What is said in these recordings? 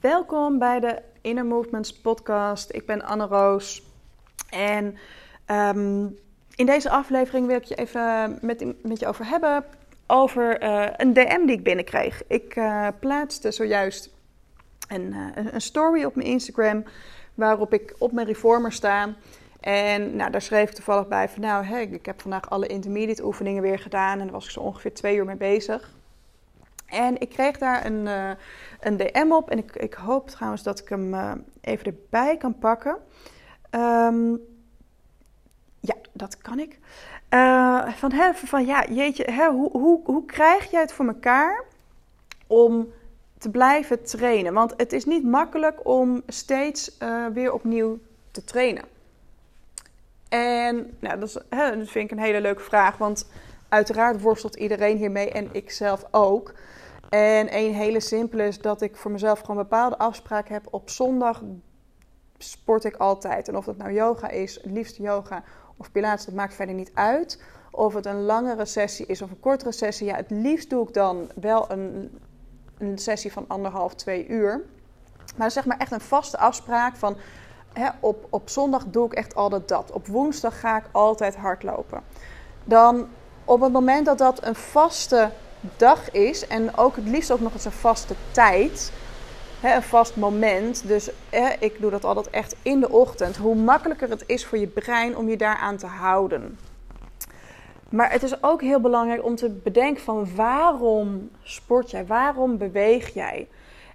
Welkom bij de Inner Movements podcast. Ik ben Anne Roos. En ehm, in deze aflevering wil ik je even met, met je over hebben. Over eh, een DM die ik binnenkreeg. Ik uh, plaatste zojuist een, uh, een story op mijn Instagram. Waarop ik op mijn reformer sta. En nou, daar schreef ik toevallig bij van nou, ik heb vandaag alle intermediate oefeningen weer gedaan. En daar was ik zo ongeveer twee uur mee bezig. En ik kreeg daar een, uh, een DM op. En ik, ik hoop trouwens dat ik hem uh, even erbij kan pakken. Um, ja, dat kan ik. Uh, van, hè, van ja, jeetje, hè, hoe, hoe, hoe krijg jij het voor elkaar om te blijven trainen? Want het is niet makkelijk om steeds weer opnieuw te trainen. En nou, dat, is, hè, dat vind ik een hele leuke vraag. Want uiteraard worstelt iedereen hiermee en ik zelf ook. En een hele simpele is dat ik voor mezelf gewoon bepaalde afspraken heb. Op zondag sport ik altijd. En of dat nou yoga is, het liefst yoga of pilates, dat maakt verder niet uit. Of het een langere sessie is of een kortere sessie. Ja, het liefst doe ik dan wel een, een sessie van anderhalf, twee uur. Maar zeg maar echt een vaste afspraak van... Op, op zondag doe ik echt altijd dat. Op woensdag ga ik altijd hardlopen. Dan op het moment dat dat een vaste dag is. En ook het liefst ook nog eens een vaste tijd. Hè, een vast moment. Dus hè, ik doe dat altijd echt in de ochtend. Hoe makkelijker het is voor je brein om je daaraan te houden. Maar het is ook heel belangrijk om te bedenken van waarom sport jij? Waarom beweeg jij?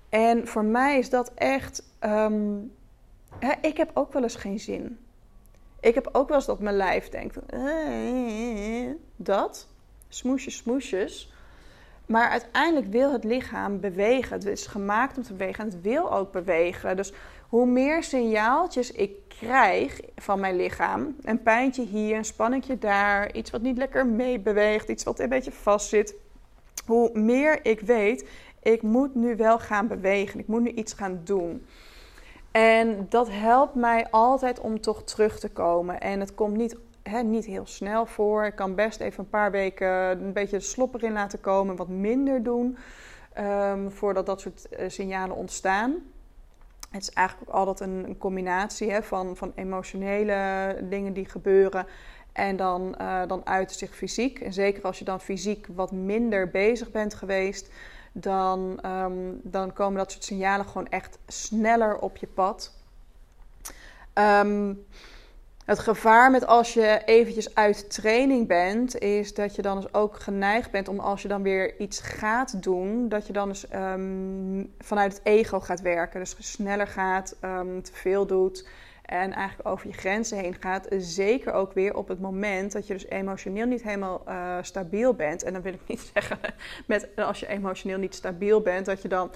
En voor mij is dat echt... Um, hè, ik heb ook wel eens geen zin. Ik heb ook wel eens dat mijn lijf denkt... Eh, dat? Smoesjes, smoesjes. Maar uiteindelijk wil het lichaam bewegen. Het is gemaakt om te bewegen en het wil ook bewegen. Dus hoe meer signaaltjes ik krijg van mijn lichaam, een pijntje hier, een spanningje daar, iets wat niet lekker meebeweegt, iets wat een beetje vast zit, hoe meer ik weet, ik moet nu wel gaan bewegen, ik moet nu iets gaan doen. En dat helpt mij altijd om toch terug te komen. En het komt niet niet heel snel voor. Ik kan best even een paar weken een beetje de slop erin laten komen, wat minder doen um, voordat dat soort uh, signalen ontstaan. Het is eigenlijk ook altijd een, een combinatie hè, van, van emotionele dingen die gebeuren. En dan, uh, dan uit zich fysiek. En zeker als je dan fysiek wat minder bezig bent geweest, dan, um, dan komen dat soort signalen gewoon echt sneller op je pad. Um, het gevaar met als je eventjes uit training bent, is dat je dan dus ook geneigd bent om als je dan weer iets gaat doen, dat je dan dus um, vanuit het ego gaat werken. Dus sneller gaat, te veel doet en eigenlijk over je grenzen heen gaat. Zeker ook weer op het moment dat je dus emotioneel niet helemaal uh, stabiel bent. En dan wil ik niet zeggen met als je emotioneel niet stabiel bent, dat je dan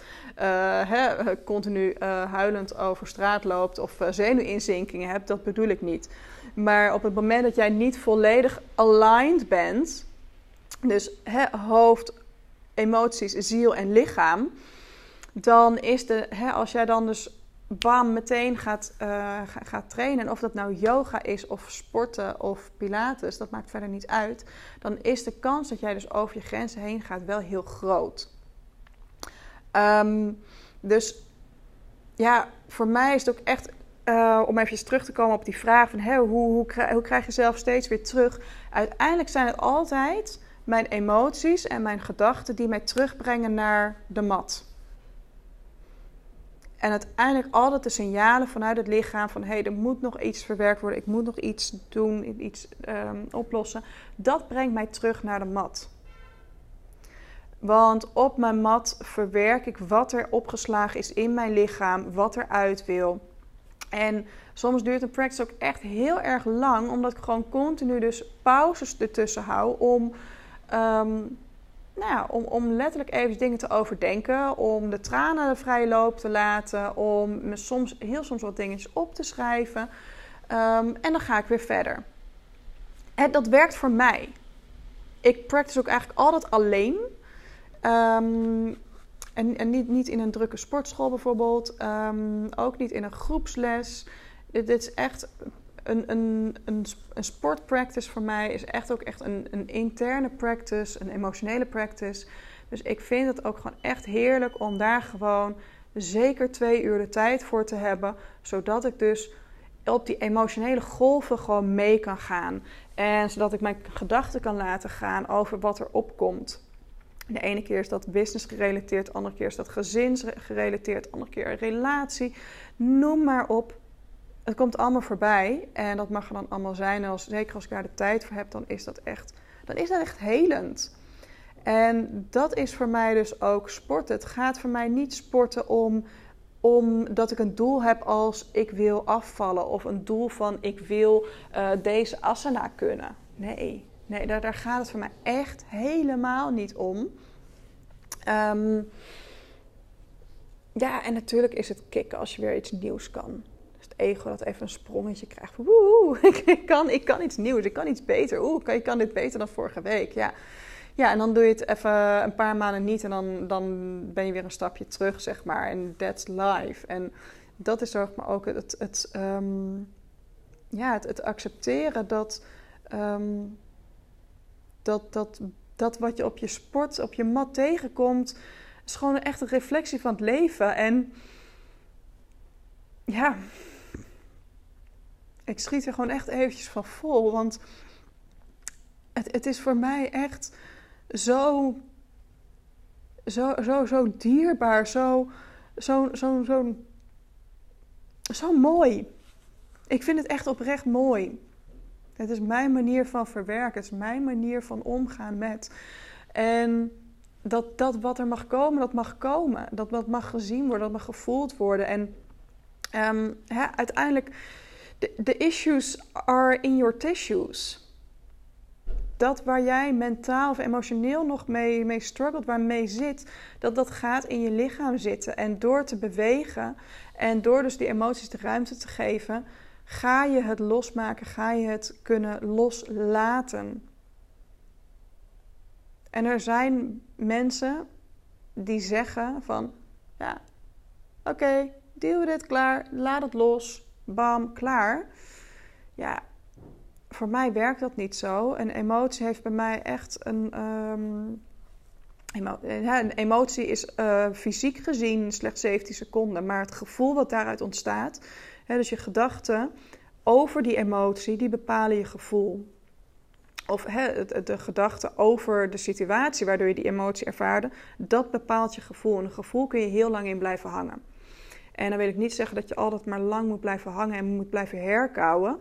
hè, continu uh, huilend over straat loopt of zenuwinzinkingen hebt. Dat bedoel ik niet. Maar op het moment dat jij niet volledig aligned bent, dus hoofd, emoties, ziel en lichaam, dan is de, als jij dan dus bam, meteen gaat, uh, gaat trainen. En of dat nou yoga is of sporten of pilates, dat maakt verder niet uit. Dan is de kans dat jij dus over je grenzen heen gaat wel heel groot. Um, dus ja, voor mij is het ook echt, uh, om even terug te komen op die vraag van... Hey, hoe, hoe, hoe krijg je zelf steeds weer terug? Uiteindelijk zijn het altijd mijn emoties en mijn gedachten die mij terugbrengen naar de mat. En uiteindelijk altijd de signalen vanuit het lichaam van hé, hey, er moet nog iets verwerkt worden, ik moet nog iets doen, iets um, oplossen. Dat brengt mij terug naar de mat. Want op mijn mat verwerk ik wat er opgeslagen is in mijn lichaam, wat eruit wil. En soms duurt een practice ook echt heel erg lang, omdat ik gewoon continu dus pauzes ertussen hou om um, nou om, om letterlijk even dingen te overdenken, om de tranen de vrije loop te laten, om me soms, heel soms wat dingetjes op te schrijven. Um, en dan ga ik weer verder. Dat werkt voor mij. Ik practice ook eigenlijk altijd alleen. Um, en, en niet, niet in een drukke sportschool bijvoorbeeld. Um, ook niet in een groepsles. Dit is echt een, een, een, een sportpractice voor mij is echt ook echt een, een interne practice, een emotionele practice. Dus ik vind het ook gewoon echt heerlijk om daar gewoon zeker twee uur de tijd voor te hebben, zodat ik dus op die emotionele golven gewoon mee kan gaan. En zodat ik mijn gedachten kan laten gaan over wat er opkomt. De ene keer is dat business gerelateerd, de andere keer is dat gezinsgerelateerd, de andere keer relatie. Noem maar op. Het komt allemaal voorbij en dat mag er dan allemaal zijn. En als, zeker als ik daar de tijd voor heb, dan is dat echt, dan is dat echt helend. En dat is voor mij dus ook sporten. Het gaat voor mij niet sporten om omdat ik een doel heb als ik wil afvallen of een doel van ik wil uh, deze asana kunnen. Nee, nee daar, gaat het voor mij echt helemaal niet om. Um, ja, en natuurlijk is het kicken als je weer iets nieuws kan. Ego dat even een sprongetje krijgt. Woe, ik kan, ik kan iets nieuws, ik kan iets beter. Oeh, ik kan dit beter dan vorige week. Ja. Ja, en dan doe je het even een paar maanden niet en dan, dan ben je weer een stapje terug, zeg maar. En that's life. En dat is zeg maar ook het, het, um, ja, het, accepteren dat, um, dat, dat, dat wat je op je sport, op je mat tegenkomt, is gewoon echt een reflectie van het leven. En ja, ik schiet er gewoon echt eventjes van vol, want het, het is voor mij echt zo, zo, zo, zo dierbaar, zo, zo, zo, zo, zo mooi. Ik vind het echt oprecht mooi. Het is mijn manier van verwerken, het is mijn manier van omgaan met. En dat, dat wat er mag komen, dat mag komen. Dat wat mag gezien worden, dat mag gevoeld worden. En hè, uiteindelijk, de issues are in your tissues dat waar jij mentaal of emotioneel nog mee, mee struggelt, waar mee zit, dat dat gaat in je lichaam zitten. En door te bewegen en door dus die emoties de ruimte te geven, ga je het losmaken, ga je het kunnen loslaten. En er zijn mensen die zeggen van, ja, oké, okay, deal with it, klaar, laat het los, bam, klaar. Ja, voor mij werkt dat niet zo. Een emotie heeft bij mij echt een. Um, een emotie is uh, fysiek gezien slechts 17 seconden, maar het gevoel wat daaruit ontstaat, hè, dus je gedachten over die emotie, die bepalen je gevoel. Of hè, de, de gedachte over de situatie waardoor je die emotie ervaarde, dat bepaalt je gevoel. En een gevoel kun je heel lang in blijven hangen. En dan wil ik niet zeggen dat je altijd maar lang moet blijven hangen en moet blijven herkauwen.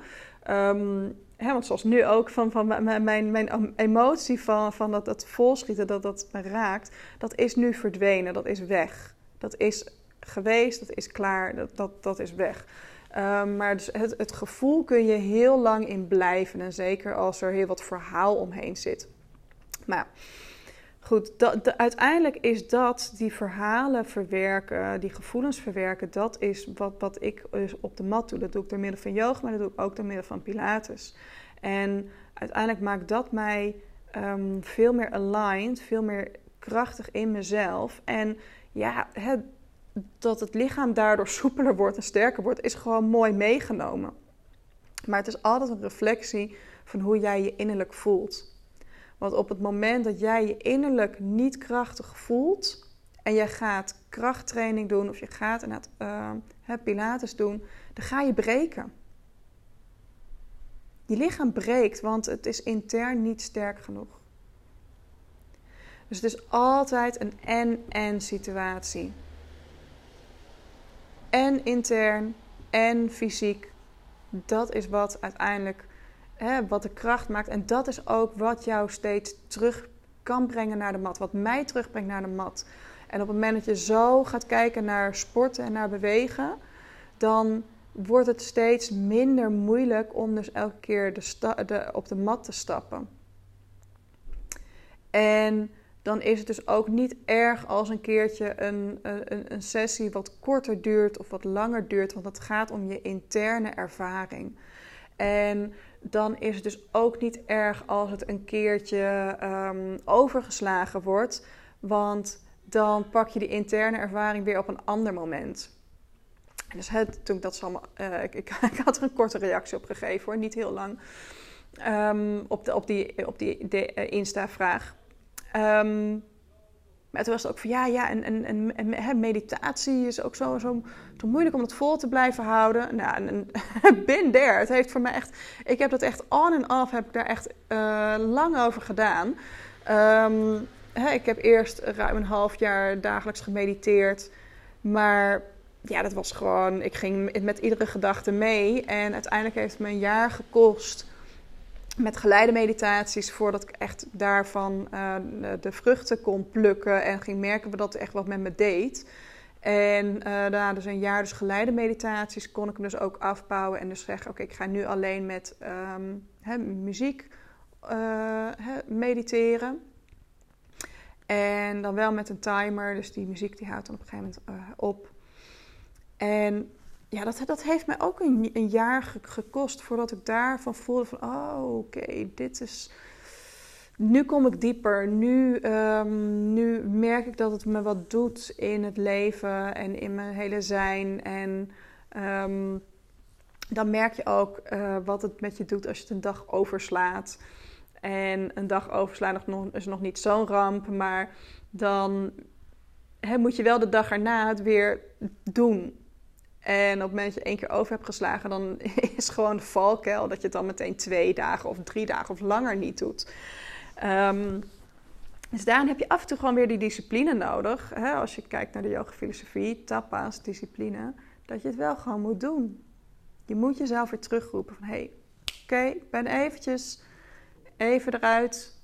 Um, hè, want zoals nu ook, van, van mijn, mijn, mijn emotie van, van dat, dat volschieten, dat dat me raakt, dat is nu verdwenen, dat is weg. Dat is geweest, dat is klaar, dat, dat, dat is weg. Um, maar dus het, het gevoel kun je heel lang in blijven. En zeker als er heel wat verhaal omheen zit. Maar goed, uiteindelijk is dat, die verhalen verwerken, die gevoelens verwerken, dat is wat, wat ik dus op de mat doe. Dat doe ik door middel van yoga, maar dat doe ik ook door middel van pilates. En uiteindelijk maakt dat mij um, veel meer aligned, veel meer krachtig in mezelf. En ja, het, dat het lichaam daardoor soepeler wordt en sterker wordt, is gewoon mooi meegenomen. Maar het is altijd een reflectie van hoe jij je innerlijk voelt. Want op het moment dat jij je innerlijk niet krachtig voelt en je gaat krachttraining doen of je gaat inderdaad uh, pilates doen, dan ga je breken. Je lichaam breekt, want het is intern niet sterk genoeg. Dus het is altijd een en-en situatie. En intern en fysiek. Dat is wat uiteindelijk wat de kracht maakt. En dat is ook wat jou steeds terug kan brengen naar de mat. Wat mij terugbrengt naar de mat. En op het moment dat je zo gaat kijken naar sporten en naar bewegen, dan wordt het steeds minder moeilijk om dus elke keer de, op de mat te stappen. En dan is het dus ook niet erg als een keertje een, een, een sessie wat korter duurt of wat langer duurt, want het gaat om je interne ervaring. En dan is het dus ook niet erg als het een keertje um, overgeslagen wordt, want dan pak je die interne ervaring weer op een ander moment. Dus het, toen ik dat allemaal, uh, ik, ik, ik, had er een korte reactie op gegeven hoor, niet heel lang. Um, op, de, op die, op die de, uh, Insta-vraag. Um, Maar toen was het ook van ja, ja, en, en, en, en meditatie is ook zo, zo, moeilijk om het vol te blijven houden. Nou, en, bin there. Het heeft voor mij echt, ik heb dat echt on en off, heb ik daar echt uh, lang over gedaan. Um, hè, ik heb eerst ruim een half jaar dagelijks gemediteerd. Maar ja, dat was gewoon, ik ging met iedere gedachte mee. En uiteindelijk heeft het me een jaar gekost met geleide meditaties voordat ik echt daarvan uh, de vruchten kon plukken en ging merken dat het echt wat met me deed. En uh, daarna dus een jaar dus geleide meditaties kon ik hem dus ook afbouwen en dus zeggen, oké, ik ga nu alleen met um, muziek uh, mediteren. En dan wel met een timer, dus die muziek die houdt dan op een gegeven moment op. En ja, dat, dat heeft mij ook een, een jaar gekost voordat ik daarvan voelde van, oh oké, dit is... Nu kom ik dieper. Nu, um, nu merk ik dat het me wat doet in het leven en in mijn hele zijn. En um, dan merk je ook uh, wat het met je doet als je het een dag overslaat. En een dag overslaan is nog niet zo'n ramp, maar dan moet je wel de dag erna het weer doen. En op het moment dat je één keer over hebt geslagen, dan is gewoon de valkuil dat je het dan meteen twee dagen of drie dagen of langer niet doet. Um, dus daarom heb je af en toe gewoon weer die discipline nodig. Hè? Als je kijkt naar de yoga-filosofie, tapas, discipline, dat je het wel gewoon moet doen. Je moet jezelf weer terugroepen van, hé, hey, oké, ik ben eventjes even eruit.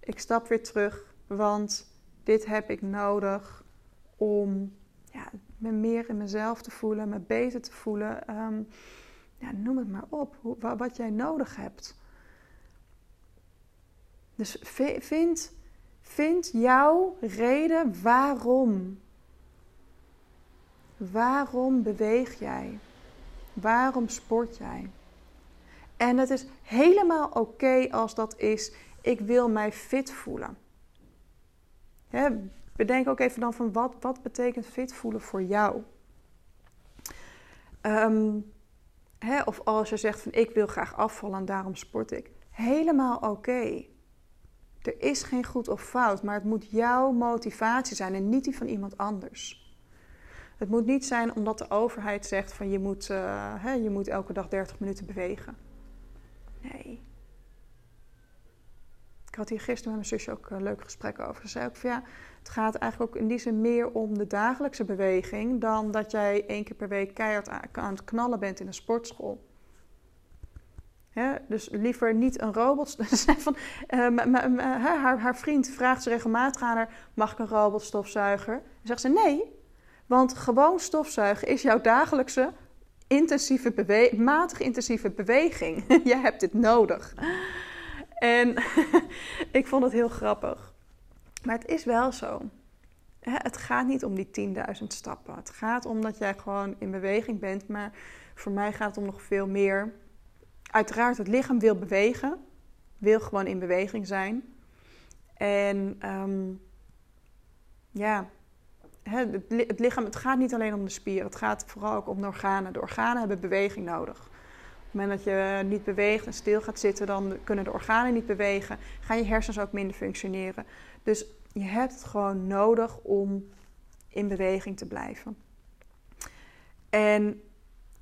Ik stap weer terug, want dit heb ik nodig om ja, me meer in mezelf te voelen, me beter te voelen. Um, ja, noem het maar op, wat jij nodig hebt. Dus vind, vind jouw reden waarom. Waarom beweeg jij? Waarom sport jij? En het is helemaal oké als dat is, ik wil mij fit voelen. Bedenk ook even dan van wat, wat betekent fit voelen voor jou? Um, of als je zegt van ik wil graag afvallen en daarom sport ik. Helemaal oké. Er is geen goed of fout, maar het moet jouw motivatie zijn en niet die van iemand anders. Het moet niet zijn omdat de overheid zegt van je moet, uh, je moet elke dag 30 minuten bewegen. Nee. Ik had hier gisteren met mijn zusje ook een leuk gesprek over. Ze zei ook van ja, het gaat eigenlijk ook in die zin meer om de dagelijkse beweging dan dat jij één keer per week keihard aan het knallen bent in een sportschool. dus liever niet een robot. van, uh, haar, haar, vriend vraagt ze regelmatig aan haar: mag ik een robotstofzuiger? Dan zegt ze nee, want gewoon stofzuigen is jouw dagelijkse intensieve bewe matig intensieve beweging. Jij hebt dit nodig. En ik vond het heel grappig. Maar het is wel zo. Het gaat niet om die 10.000 stappen. Het gaat om dat jij gewoon in beweging bent. Maar voor mij gaat het om nog veel meer. Uiteraard, het lichaam wil bewegen. Wil gewoon in beweging zijn. En um, ja, het lichaam, het gaat niet alleen om de spieren, het gaat vooral ook om de organen. De organen hebben beweging nodig. Op het moment dat je niet beweegt en stil gaat zitten, dan kunnen de organen niet bewegen. Gaan je hersens ook minder functioneren. Dus je hebt het gewoon nodig om in beweging te blijven. En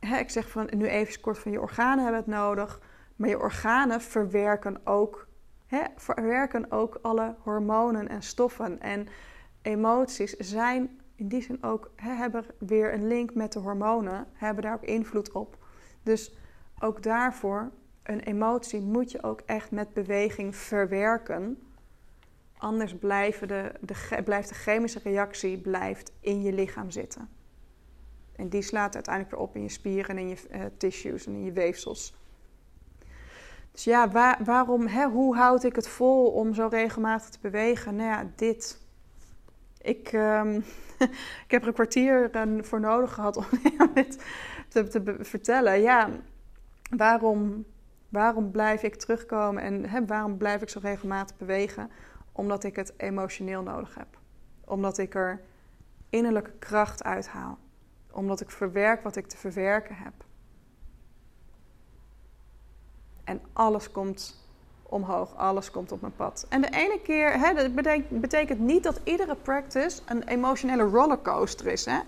hè, ik zeg van, nu even kort van je organen hebben het nodig. Maar je organen verwerken ook, hè, verwerken ook alle hormonen en stoffen. En emoties zijn in die zin ook, hè, hebben weer een link met de hormonen, hebben daar ook invloed op. Dus ook daarvoor, een emotie moet je ook echt met beweging verwerken. Anders blijven de, de, blijft de chemische reactie blijft in je lichaam zitten. En die slaat uiteindelijk weer op in je spieren en in je uh, tissues en in je weefsels. Dus ja, waar, waarom, hè, hoe houd ik het vol om zo regelmatig te bewegen? Nou ja, dit. Ik, um, ik heb er een kwartier voor nodig gehad om dit te, te vertellen. Ja, waarom, waarom blijf ik terugkomen en hè, waarom blijf ik zo regelmatig bewegen? Omdat ik het emotioneel nodig heb. Omdat ik er innerlijke kracht uithaal. Omdat ik verwerk wat ik te verwerken heb. En alles komt omhoog. Alles komt op mijn pad. En de ene keer, hè, dat betekent, betekent niet dat iedere practice een emotionele rollercoaster is. Hè?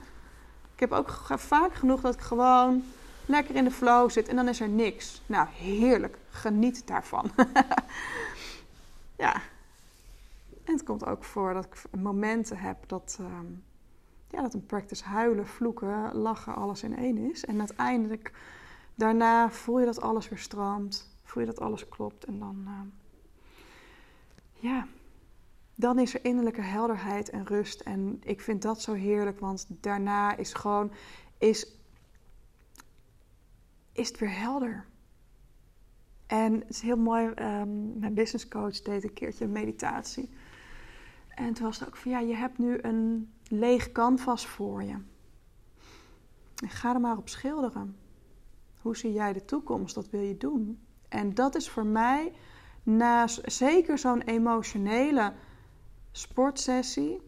Ik heb ook vaak genoeg dat ik gewoon lekker in de flow zit en dan is er niks. Nou, heerlijk. Geniet daarvan. ja. En het komt ook voor dat ik momenten heb dat, ehm, ja, dat een practice huilen, vloeken, lachen, alles in één is. En uiteindelijk, daarna voel je dat alles weer stroomt. Voel je dat alles klopt. En dan, ehm, ja, dan is er innerlijke helderheid en rust. En ik vind dat zo heerlijk, want daarna is gewoon, is, is het weer helder. En het is heel mooi, um, mijn business coach deed een keertje meditatie. En toen was het ook van, ja, je hebt nu een leeg canvas voor je. En ga er maar op schilderen. Hoe zie jij de toekomst? Wat wil je doen? En dat is voor mij, na zeker zo'n emotionele sportsessie,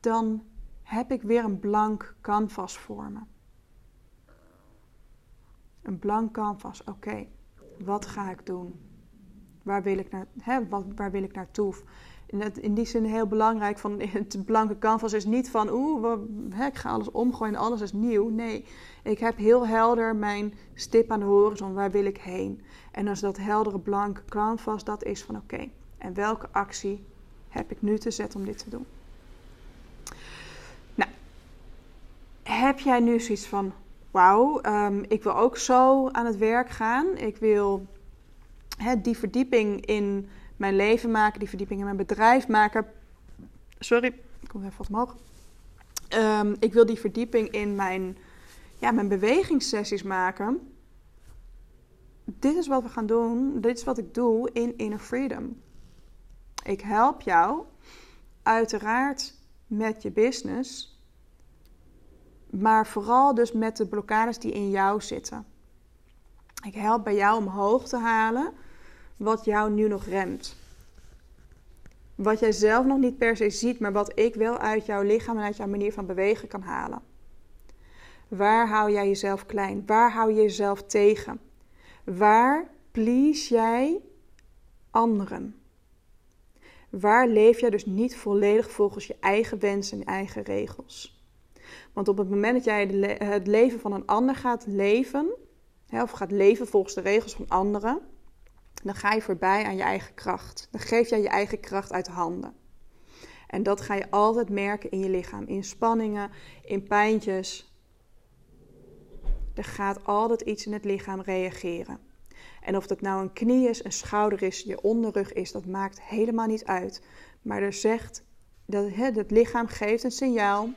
dan heb ik weer een blank canvas voor me. Een blank canvas, oké, wat ga ik doen? Waar wil ik, naar, hè, wat, waar wil ik naartoe? In, die zin heel belangrijk, van het blanke canvas is niet van oeh, ik ga alles omgooien en alles is nieuw. Nee, ik heb heel helder mijn stip aan de horizon, waar wil ik heen? En als dat heldere blanke canvas, dat is van oké, en welke actie heb ik nu te zetten om dit te doen? Nou, heb jij nu zoiets van, wauw, um, ik wil ook zo aan het werk gaan. Ik wil die verdieping in mijn leven maken, die verdieping in mijn bedrijf maken. Sorry, ik kom even wat omhoog. Um, ik wil die verdieping in mijn, ja, mijn bewegingssessies maken. Dit is wat we gaan doen. Dit is wat ik doe in Inner Freedom. Ik help jou uiteraard met je business maar vooral dus met de blokkades die in jou zitten. Ik help bij jou omhoog te halen wat jou nu nog remt. Wat jij zelf nog niet per se ziet, maar wat ik wel uit jouw lichaam en uit jouw manier van bewegen kan halen. Waar hou jij jezelf klein? Waar hou je jezelf tegen? Waar please jij anderen? Waar leef jij dus niet volledig volgens je eigen wensen en eigen regels? Want op het moment dat jij het leven van een ander gaat leven, of gaat leven volgens de regels van anderen, dan ga je voorbij aan je eigen kracht. Dan geef jij je eigen kracht uit handen. En dat ga je altijd merken in je lichaam, in spanningen, in pijntjes. Er gaat altijd iets in het lichaam reageren. En of dat nou een knie is, een schouder is, je onderrug is, dat maakt helemaal niet uit. Maar er zegt dat het lichaam geeft een signaal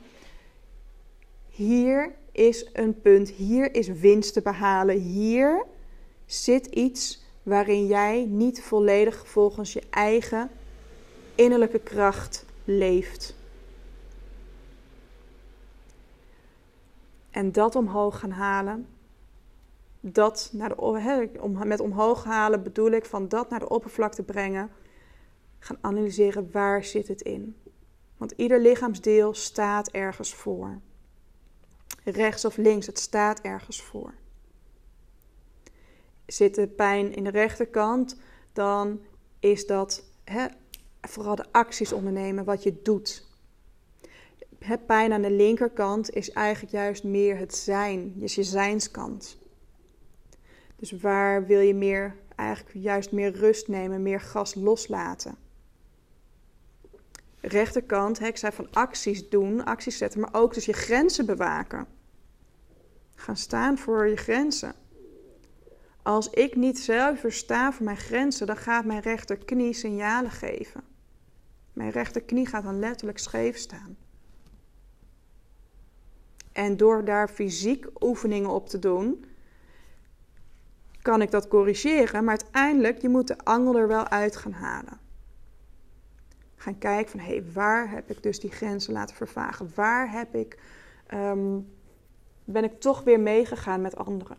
hier is een punt, hier is winst te behalen, hier zit iets waarin jij niet volledig volgens je eigen innerlijke kracht leeft. En dat omhoog gaan halen. Dat naar de, met omhoog halen bedoel ik van dat naar de oppervlakte brengen. Gaan analyseren waar zit het in. Want ieder lichaamsdeel staat ergens voor rechts of links, het staat ergens voor. Zit de pijn in de rechterkant, dan is dat vooral de acties ondernemen, wat je doet. Het pijn aan de linkerkant is eigenlijk juist meer het zijn, dus je zijnskant. Dus waar wil je meer, eigenlijk juist meer rust nemen, meer gas loslaten? rechterkant, hè, ik zei van acties doen, acties zetten, maar ook dus je grenzen bewaken. Gaan staan voor je grenzen. Als ik niet zuiver sta voor mijn grenzen, dan gaat mijn rechterknie signalen geven. Mijn rechterknie gaat dan letterlijk scheef staan. En door daar fysiek oefeningen op te doen, kan ik dat corrigeren. Maar uiteindelijk, je moet de angel er wel uit gaan halen gaan kijken van hé, hey, waar heb ik dus die grenzen laten vervagen? Waar heb ik, ehm, ben ik toch weer meegegaan met anderen?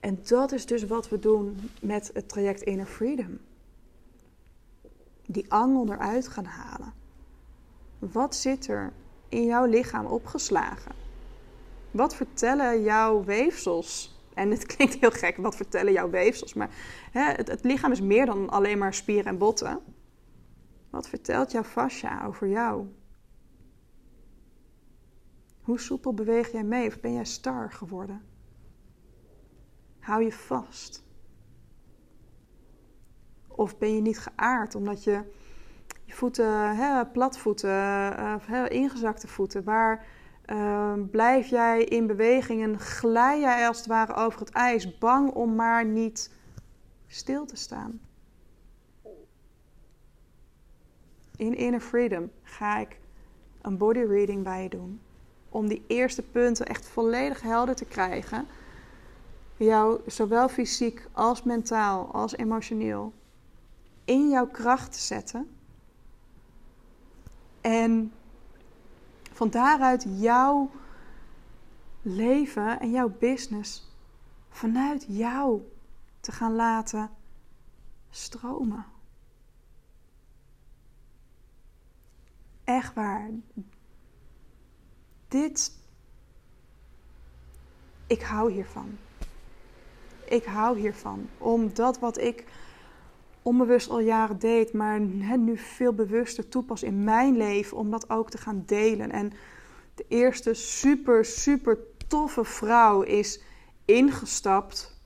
En dat is dus wat we doen met het traject Inner Freedom. Die angel eruit gaan halen. Wat zit er in jouw lichaam opgeslagen? Wat vertellen jouw weefsels En het klinkt heel gek, wat vertellen jouw weefsels? Maar hè, het, het lichaam is meer dan alleen maar spieren en botten. Wat vertelt jouw fascia over jou? Hoe soepel beweeg jij mee of ben jij star geworden? Hou je vast? Of ben je niet geaard omdat je je voeten, hè, platvoeten, uh, ingezakte voeten, waar uh, blijf jij in beweging en glij jij als het ware over het ijs, bang om maar niet stil te staan? In Inner Freedom ga ik een body reading bij je doen. Om die eerste punten echt volledig helder te krijgen. Jou zowel fysiek als mentaal als emotioneel in jouw kracht te zetten. En van daaruit jouw leven en jouw business vanuit jou te gaan laten stromen. Echt waar. Dit. Ik hou hiervan. Ik hou hiervan. Om dat wat ik onbewust al jaren deed, maar nu veel bewuster toepas in mijn leven, om dat ook te gaan delen. En de eerste super, super toffe vrouw is ingestapt.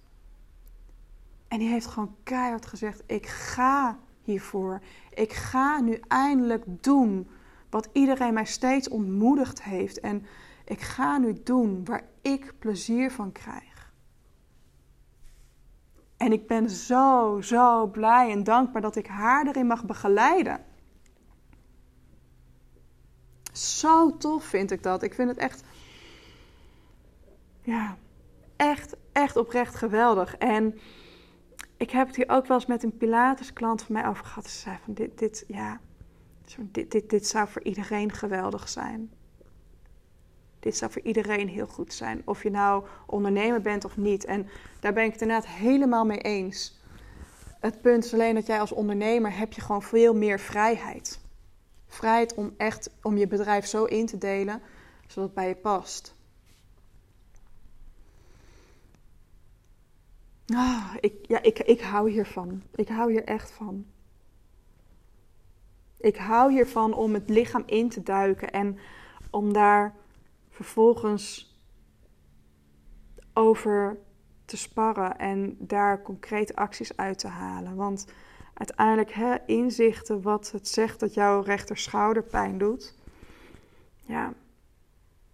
En die heeft gewoon keihard gezegd: Ik ga hiervoor. Ik ga nu eindelijk doen wat iedereen mij steeds ontmoedigd heeft. En ik ga nu doen waar ik plezier van krijg. En ik ben zo, zo blij en dankbaar dat ik haar erin mag begeleiden. Zo tof vind ik dat. Ik vind het echt, ja, echt, echt oprecht geweldig. En ik heb het hier ook wel eens met een Pilates klant van mij over gehad. Ze zei van dit, dit, ja, dit, dit, dit zou voor iedereen geweldig zijn. Dit zou voor iedereen heel goed zijn. Of je nou ondernemer bent of niet. En daar ben ik het inderdaad helemaal mee eens. Het punt is alleen dat jij als ondernemer heb je gewoon veel meer vrijheid. Vrijheid om echt om je bedrijf zo in te delen zodat het bij je past. Ah, ik, ja, ik, ik hou hiervan. Ik hou hier echt van. Ik hou hiervan om het lichaam in te duiken en om daar vervolgens over te sparren en daar concrete acties uit te halen. Want uiteindelijk hè, inzichten wat het zegt dat jouw rechter pijn doet. Ja,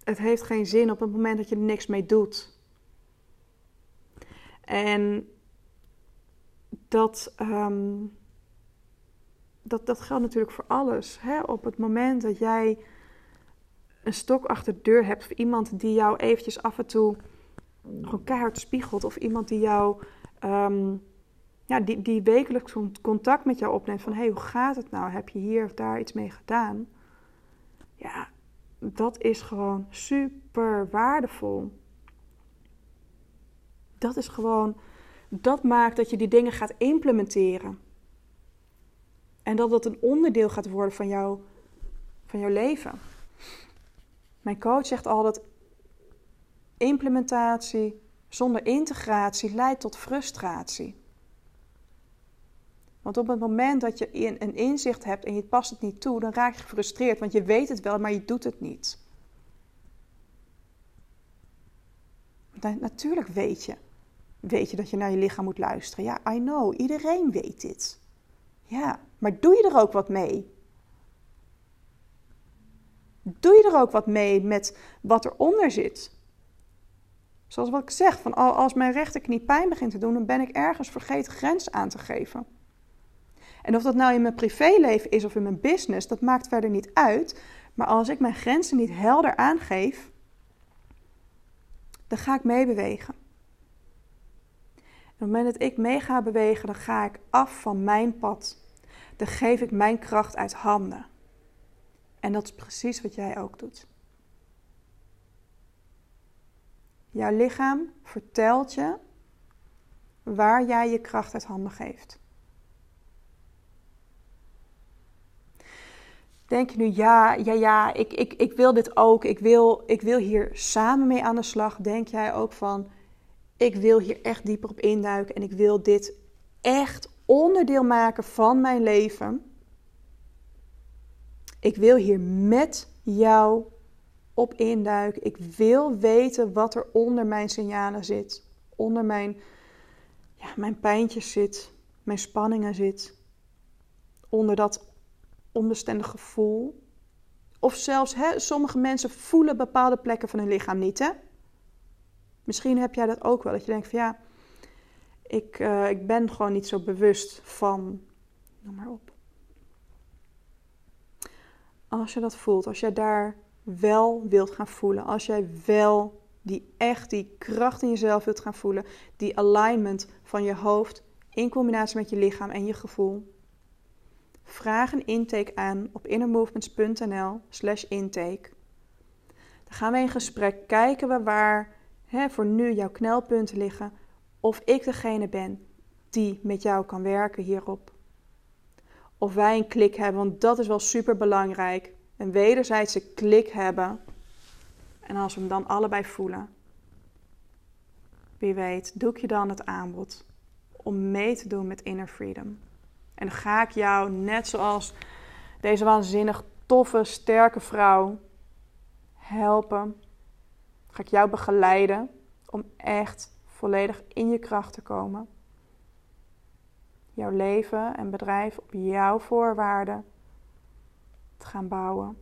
het heeft geen zin op het moment dat je er niks mee doet. En dat, ehm, dat, dat geldt natuurlijk voor alles. Hè? Op het moment dat jij een stok achter de deur hebt, of iemand die jou eventjes af en toe gewoon keihard spiegelt, of iemand die jou, um, ja, die, die wekelijks contact met jou opneemt van, hé, hey, hoe gaat het nou? Heb je hier of daar iets mee gedaan? Ja, dat is gewoon super waardevol. Dat is gewoon, dat maakt dat je die dingen gaat implementeren. En dat dat een onderdeel gaat worden van, jou, van jouw leven. Mijn coach zegt altijd: implementatie zonder integratie leidt tot frustratie. Want op het moment dat je een inzicht hebt en je past het niet toe, dan raak je gefrustreerd, want je weet het wel, maar je doet het niet. natuurlijk weet je. Weet je dat je naar je lichaam moet luisteren? Ja, I know. Iedereen weet dit. Ja, maar doe je er ook wat mee? Doe je er ook wat mee met wat eronder zit? Zoals wat ik zeg, van als mijn rechterknie pijn begint te doen, dan ben ik ergens vergeten grens aan te geven. En of dat nou in mijn privéleven is of in mijn business, dat maakt verder niet uit. Maar als ik mijn grenzen niet helder aangeef, dan ga ik meebewegen. En op het moment dat ik mee ga bewegen, dan ga ik af van mijn pad. Dan geef ik mijn kracht uit handen. En dat is precies wat jij ook doet. Jouw lichaam vertelt je waar jij je kracht uit handen geeft. Denk je nu, ja, ja, ja, ik, ik, ik wil dit ook. Ik wil, ik wil hier samen mee aan de slag. Denk jij ook van, ik wil hier echt dieper op induiken en ik wil dit echt onderdeel maken van mijn leven. Ik wil hier met jou op induiken. Ik wil weten wat er onder mijn signalen zit. Onder mijn, ja, mijn pijntjes zit. Mijn spanningen zit. Onder dat onbestendig gevoel. Of zelfs, hè, sommige mensen voelen bepaalde plekken van hun lichaam niet. Hè? Misschien heb jij dat ook wel. Dat je denkt van ja, ik, uh, ik ben gewoon niet zo bewust van. Noem maar op. Als je dat voelt, als jij daar wel wilt gaan voelen, als jij wel die echt die kracht in jezelf wilt gaan voelen, die alignment van je hoofd in combinatie met je lichaam en je gevoel. Vraag een intake aan op innermovements.nl/slash intake. Dan gaan we in gesprek, kijken we waar hè, voor nu jouw knelpunten liggen, of ik degene ben die met jou kan werken hierop. Of wij een klik hebben, want dat is wel super belangrijk. Een wederzijdse klik hebben. En als we hem dan allebei voelen, wie weet, doe ik je dan het aanbod om mee te doen met Inner Freedom. En ga ik jou, net zoals deze waanzinnig toffe, sterke vrouw, helpen. Ga ik jou begeleiden om echt volledig in je kracht te komen. Jouw leven en bedrijf op jouw voorwaarden te gaan bouwen.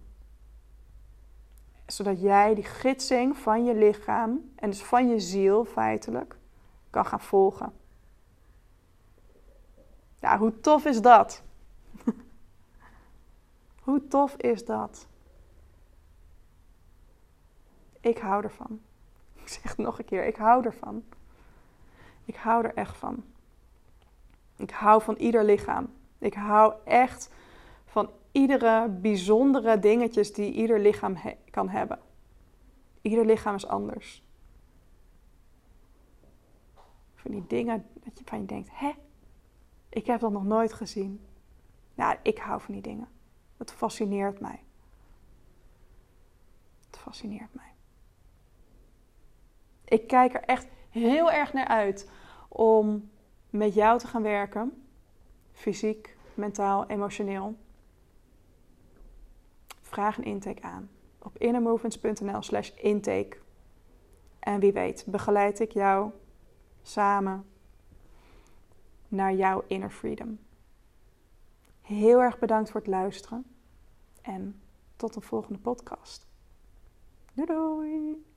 Zodat jij die gidsing van je lichaam en dus van je ziel feitelijk kan gaan volgen. Ja, hoe tof is dat? hoe tof is dat? Ik hou ervan. Ik zeg het nog een keer, ik hou ervan. Ik hou er echt van. Ik hou van ieder lichaam. Ik hou echt van iedere bijzondere dingetjes die ieder lichaam kan hebben. Ieder lichaam is anders. Van die dingen dat je van je denkt, hè, ik heb dat nog nooit gezien. Ja, ik hou van die dingen. Het fascineert mij. Het fascineert mij. Ik kijk er echt heel erg naar uit om met jou te gaan werken. Fysiek, mentaal, emotioneel. Vraag een intake aan op innermovements.nl slash intake. En wie weet, begeleid ik jou samen naar jouw inner freedom. Heel erg bedankt voor het luisteren en tot een volgende podcast. Doei doei!